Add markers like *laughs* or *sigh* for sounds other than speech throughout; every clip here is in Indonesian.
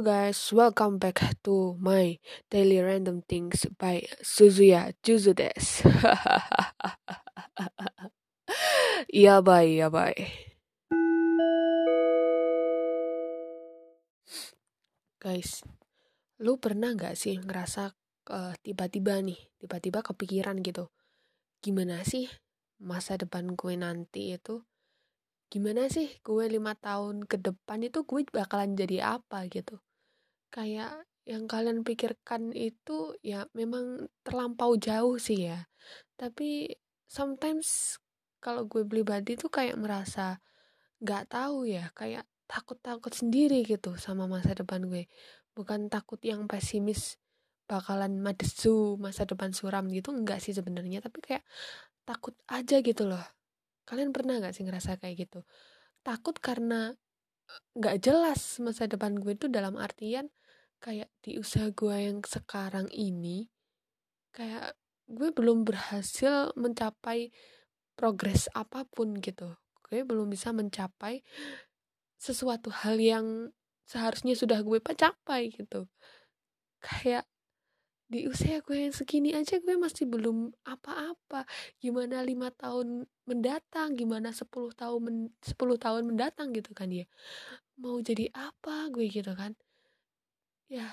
Guys, welcome back to my daily random things by Suzuya Juzudes. Iya bye, iya bye. Guys, lu pernah nggak sih ngerasa uh, tiba-tiba nih, tiba-tiba kepikiran gitu, gimana sih masa depan gue nanti itu? gimana sih gue lima tahun ke depan itu gue bakalan jadi apa gitu kayak yang kalian pikirkan itu ya memang terlampau jauh sih ya. Tapi sometimes kalau gue pribadi tuh kayak merasa nggak tahu ya kayak takut-takut sendiri gitu sama masa depan gue. Bukan takut yang pesimis bakalan madesu masa depan suram gitu enggak sih sebenarnya tapi kayak takut aja gitu loh. Kalian pernah gak sih ngerasa kayak gitu? Takut karena eh, nggak jelas masa depan gue itu dalam artian kayak di usaha gue yang sekarang ini kayak gue belum berhasil mencapai progres apa pun gitu. Gue belum bisa mencapai sesuatu hal yang seharusnya sudah gue capai gitu. Kayak di usia gue yang segini aja gue masih belum apa-apa. Gimana lima tahun mendatang gimana sepuluh tahun men, 10 tahun mendatang gitu kan ya. Mau jadi apa gue gitu kan ya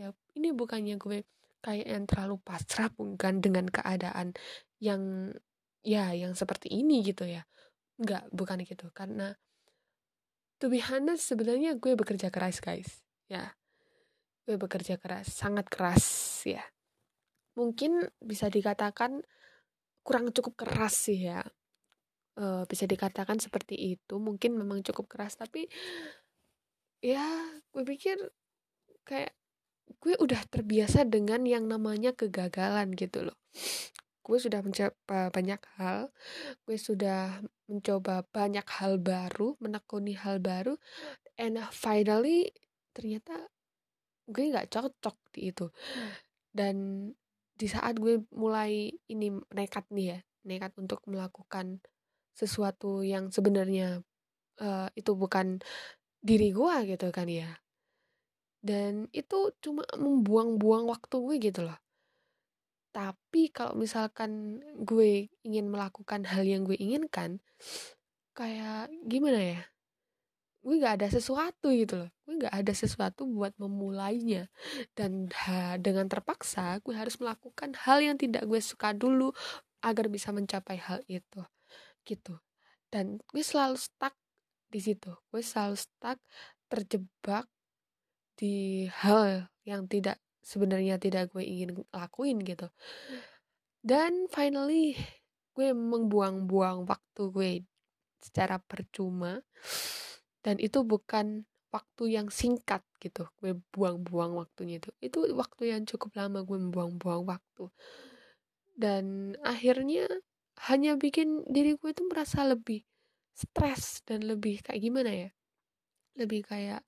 ya ini bukannya gue kayak yang terlalu pasrah bukan dengan keadaan yang ya yang seperti ini gitu ya. Nggak bukan gitu. Karena to be honest sebenarnya gue bekerja keras guys. Ya gue bekerja keras sangat keras ya. Mungkin bisa dikatakan kurang cukup keras sih ya. E, bisa dikatakan seperti itu. Mungkin memang cukup keras tapi ya gue pikir kayak gue udah terbiasa dengan yang namanya kegagalan gitu loh. Gue sudah mencoba banyak hal. Gue sudah mencoba banyak hal baru menekuni hal baru and finally ternyata gue nggak cocok di itu. Dan di saat gue mulai ini nekat nih ya nekat untuk melakukan sesuatu yang sebenarnya uh, itu bukan diri gue gitu kan ya dan itu cuma membuang-buang waktu gue gitu loh. Tapi kalau misalkan gue ingin melakukan hal yang gue inginkan kayak gimana ya? Gue nggak ada sesuatu gitu loh. Gue nggak ada sesuatu buat memulainya. Dan dengan terpaksa gue harus melakukan hal yang tidak gue suka dulu agar bisa mencapai hal itu gitu. Dan gue selalu stuck di situ. Gue selalu stuck terjebak di hal yang tidak sebenarnya tidak gue ingin lakuin gitu. Dan finally gue membuang-buang waktu gue secara percuma. Dan itu bukan waktu yang singkat gitu gue buang-buang waktunya itu. Itu waktu yang cukup lama gue membuang-buang waktu. Dan akhirnya hanya bikin diri gue itu merasa lebih stres dan lebih kayak gimana ya? Lebih kayak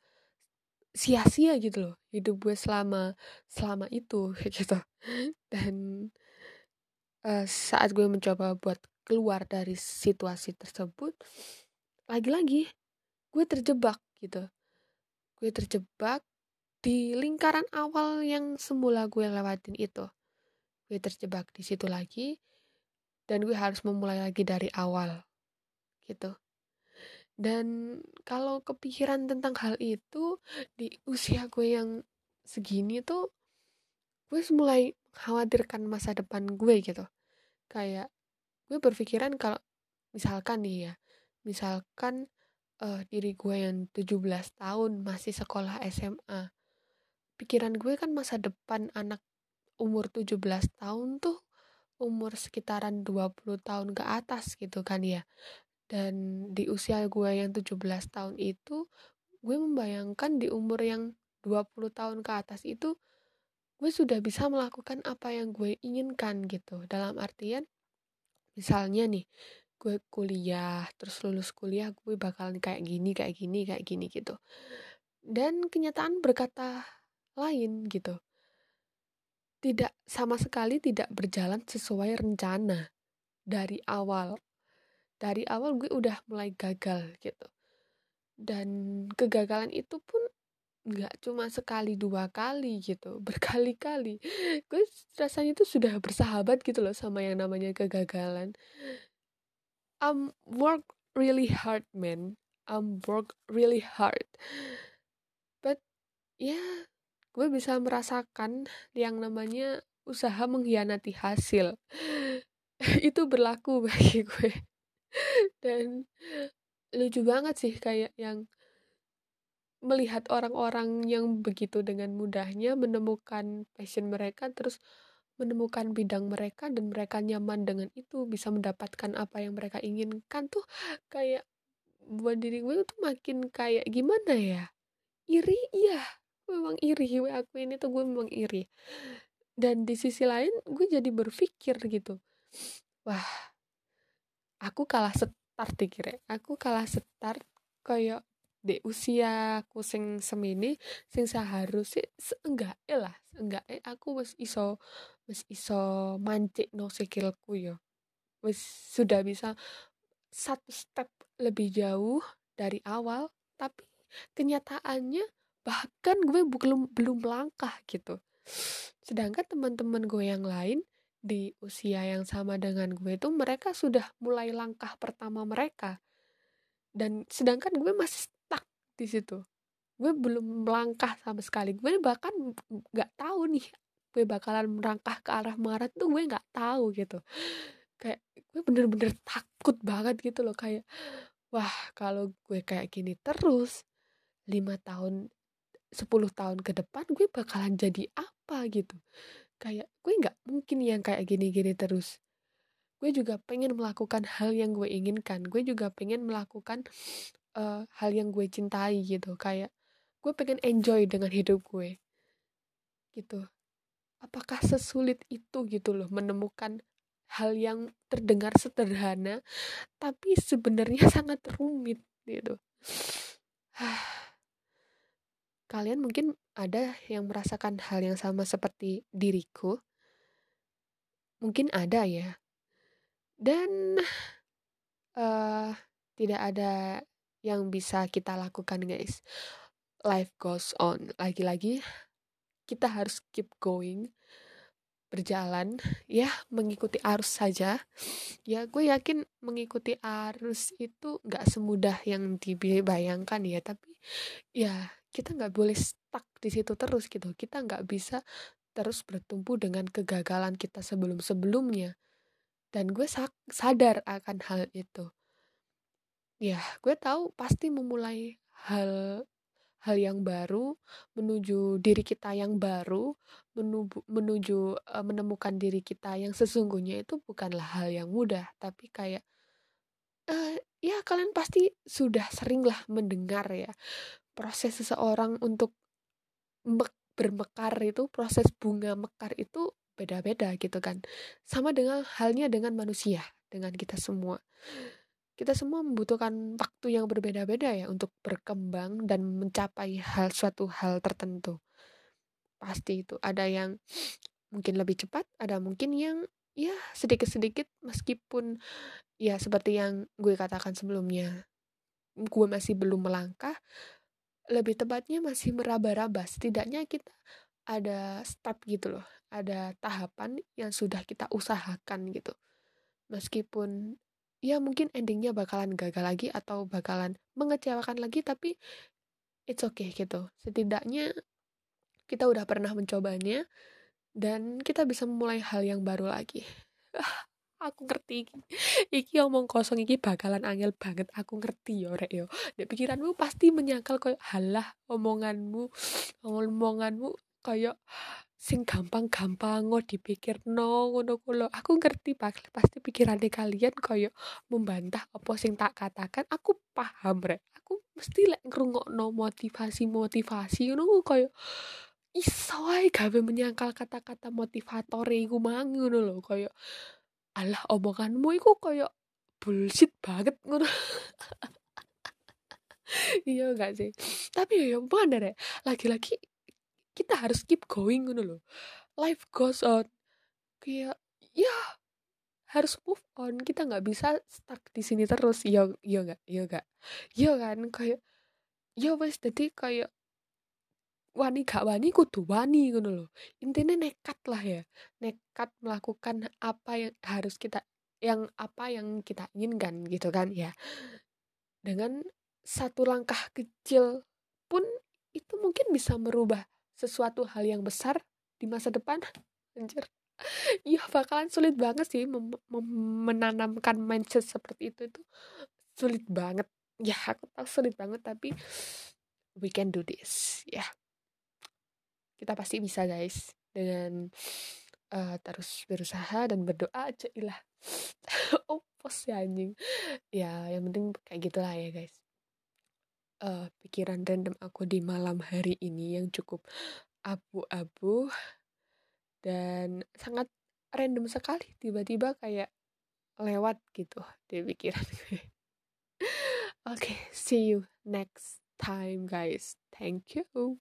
sia-sia gitu loh hidup gue selama selama itu *laughs* gitu. Dan uh, saat gue mencoba buat keluar dari situasi tersebut lagi-lagi gue terjebak gitu. Gue terjebak di lingkaran awal yang semula gue lewatin itu. Gue terjebak di situ lagi dan gue harus memulai lagi dari awal gitu dan kalau kepikiran tentang hal itu di usia gue yang segini tuh gue mulai khawatirkan masa depan gue gitu. Kayak gue berpikiran kalau misalkan nih ya misalkan uh, diri gue yang 17 tahun masih sekolah SMA pikiran gue kan masa depan anak umur 17 tahun tuh umur sekitaran 20 tahun ke atas gitu kan ya dan di usia gue yang 17 tahun itu gue membayangkan di umur yang 20 tahun ke atas itu gue sudah bisa melakukan apa yang gue inginkan gitu. Dalam artian misalnya nih gue kuliah terus lulus kuliah gue bakalan kayak gini kayak gini kayak gini gitu. Dan kenyataan berkata lain gitu. Tidak sama sekali tidak berjalan sesuai rencana dari awal dari awal gue udah mulai gagal gitu. Dan kegagalan itu pun nggak cuma sekali dua kali gitu *laughs* berkali-kali. Gue rasanya tuh sudah bersahabat gitu loh sama yang namanya kegagalan. I'm work really hard man. I'm work really hard. But ya yeah, gue bisa merasakan yang namanya usaha mengkhianati hasil. *laughs* Itu berlaku bagi gue dan lucu banget sih kayak yang melihat orang-orang yang begitu dengan mudahnya menemukan passion mereka terus menemukan bidang mereka dan mereka nyaman dengan itu bisa mendapatkan apa yang mereka inginkan tuh kayak buat diri gue tuh makin kayak gimana ya? Iri iya memang iri. Gue aku ini tuh gue memang iri. Dan di sisi lain gue jadi berpikir gitu. Wah aku kalah start dikira. Aku kalah start kayak di usia aku sing semini sing seharusnya seenggak lah seenggak aku wis iso wis iso mancik no sikilku yo. Wis sudah bisa satu step lebih jauh dari awal tapi kenyataannya bahkan gue belum belum melangkah gitu. Sedangkan teman-teman gue yang lain di usia yang sama dengan gue itu mereka sudah mulai langkah pertama mereka. Dan sedangkan gue masih di situ. Gue belum melangkah sama sekali. Gue bahkan nggak tahu nih gue bakalan melangkah ke arah Maret tuh gue nggak tahu gitu. Kayak gue bener-bener takut banget gitu loh. Kayak wah kalau gue kayak gini terus lima tahun sepuluh tahun ke depan gue bakalan jadi apa? gitu kayak gue nggak mungkin yang kayak gini-gini terus. Gue juga pengen melakukan hal yang gue inginkan. Gue juga pengen melakukan uh, hal yang gue cintai gitu. Kayak gue pengen enjoy dengan hidup gue. Gitu. Apakah sesulit itu gitu loh menemukan hal yang terdengar sederhana tapi sebenarnya *laughs* sangat rumit gitu *sighs* kalian mungkin ada yang merasakan hal yang sama seperti diriku. Mungkin ada ya. Dan uh, tidak ada yang bisa kita lakukan guys. Life goes on. Lagi-lagi kita harus keep going. Berjalan. Ya mengikuti arus saja. Ya gue yakin mengikuti arus itu nggak semudah yang dibayangkan ya. Tapi ya kita nggak boleh stuck di situ terus gitu. Kita nggak bisa terus bertumpu dengan kegagalan kita sebelum sebelumnya dan gue sadar akan hal itu. Ya gue tahu pasti memulai hal hal yang baru menuju diri kita yang baru menuju menuju menemukan diri kita yang sesungguhnya itu bukanlah hal yang mudah tapi kayak uh, ya kalian pasti sudah sering lah mendengar ya proses seseorang untuk bermekar itu proses bunga mekar itu beda-beda gitu kan sama dengan halnya dengan manusia dengan kita semua kita semua membutuhkan waktu yang berbeda-beda ya untuk berkembang dan mencapai hal suatu hal tertentu. Pasti itu ada yang mungkin lebih cepat, ada mungkin yang ya sedikit-sedikit meskipun ya seperti yang gue katakan sebelumnya. Gue masih belum melangkah, lebih tepatnya masih meraba-raba. Setidaknya kita ada step gitu loh, ada tahapan yang sudah kita usahakan gitu. Meskipun ya mungkin endingnya bakalan gagal lagi atau bakalan mengecewakan lagi tapi it's okay gitu setidaknya kita udah pernah mencobanya dan kita bisa memulai hal yang baru lagi *laughs* aku ngerti iki. Iki omong kosong iki bakalan angel banget aku ngerti yo rek yo. Di pikiranmu pasti menyangkal kayak halah omonganmu omonganmu kayak sing gampang-gampang ngo dipikir no ngono kulo aku ngerti pak pasti pikirannya kalian koyo membantah apa sing tak katakan aku paham rek. Aku mesti lek no motivasi motivasi ngono koyo iso ae gawe menyangkal kata-kata motivator iku mang ngono lho koyo alah omonganmu iku koyo bullshit banget ngono. *laughs* Iya gak sih. Tapi ya mana rek. Lagi-lagi kita harus keep going gitu loh life goes on. Kayak ya harus move on. Kita nggak bisa stuck di sini terus. Yo yo nggak yo nggak yo kan kayak yo wes jadi kayak wani gak wani kudu wani ngono loh intinya nekat lah ya. Nekat melakukan apa yang harus kita yang apa yang kita inginkan gitu kan ya. Dengan satu langkah kecil pun itu mungkin bisa merubah sesuatu hal yang besar di masa depan. Anjir. *laughs* Ya bakalan sulit banget sih mem mem menanamkan mindset seperti itu itu sulit banget. Ya aku tahu sulit banget tapi we can do this ya kita pasti bisa guys dengan uh, terus berusaha dan berdoa aja ilah *laughs* oh pos ya anjing ya yang penting kayak gitulah ya guys uh, pikiran random aku di malam hari ini yang cukup abu-abu dan sangat random sekali tiba-tiba kayak lewat gitu di pikiran *laughs* gue. Oke, okay, see you next time guys. Thank you.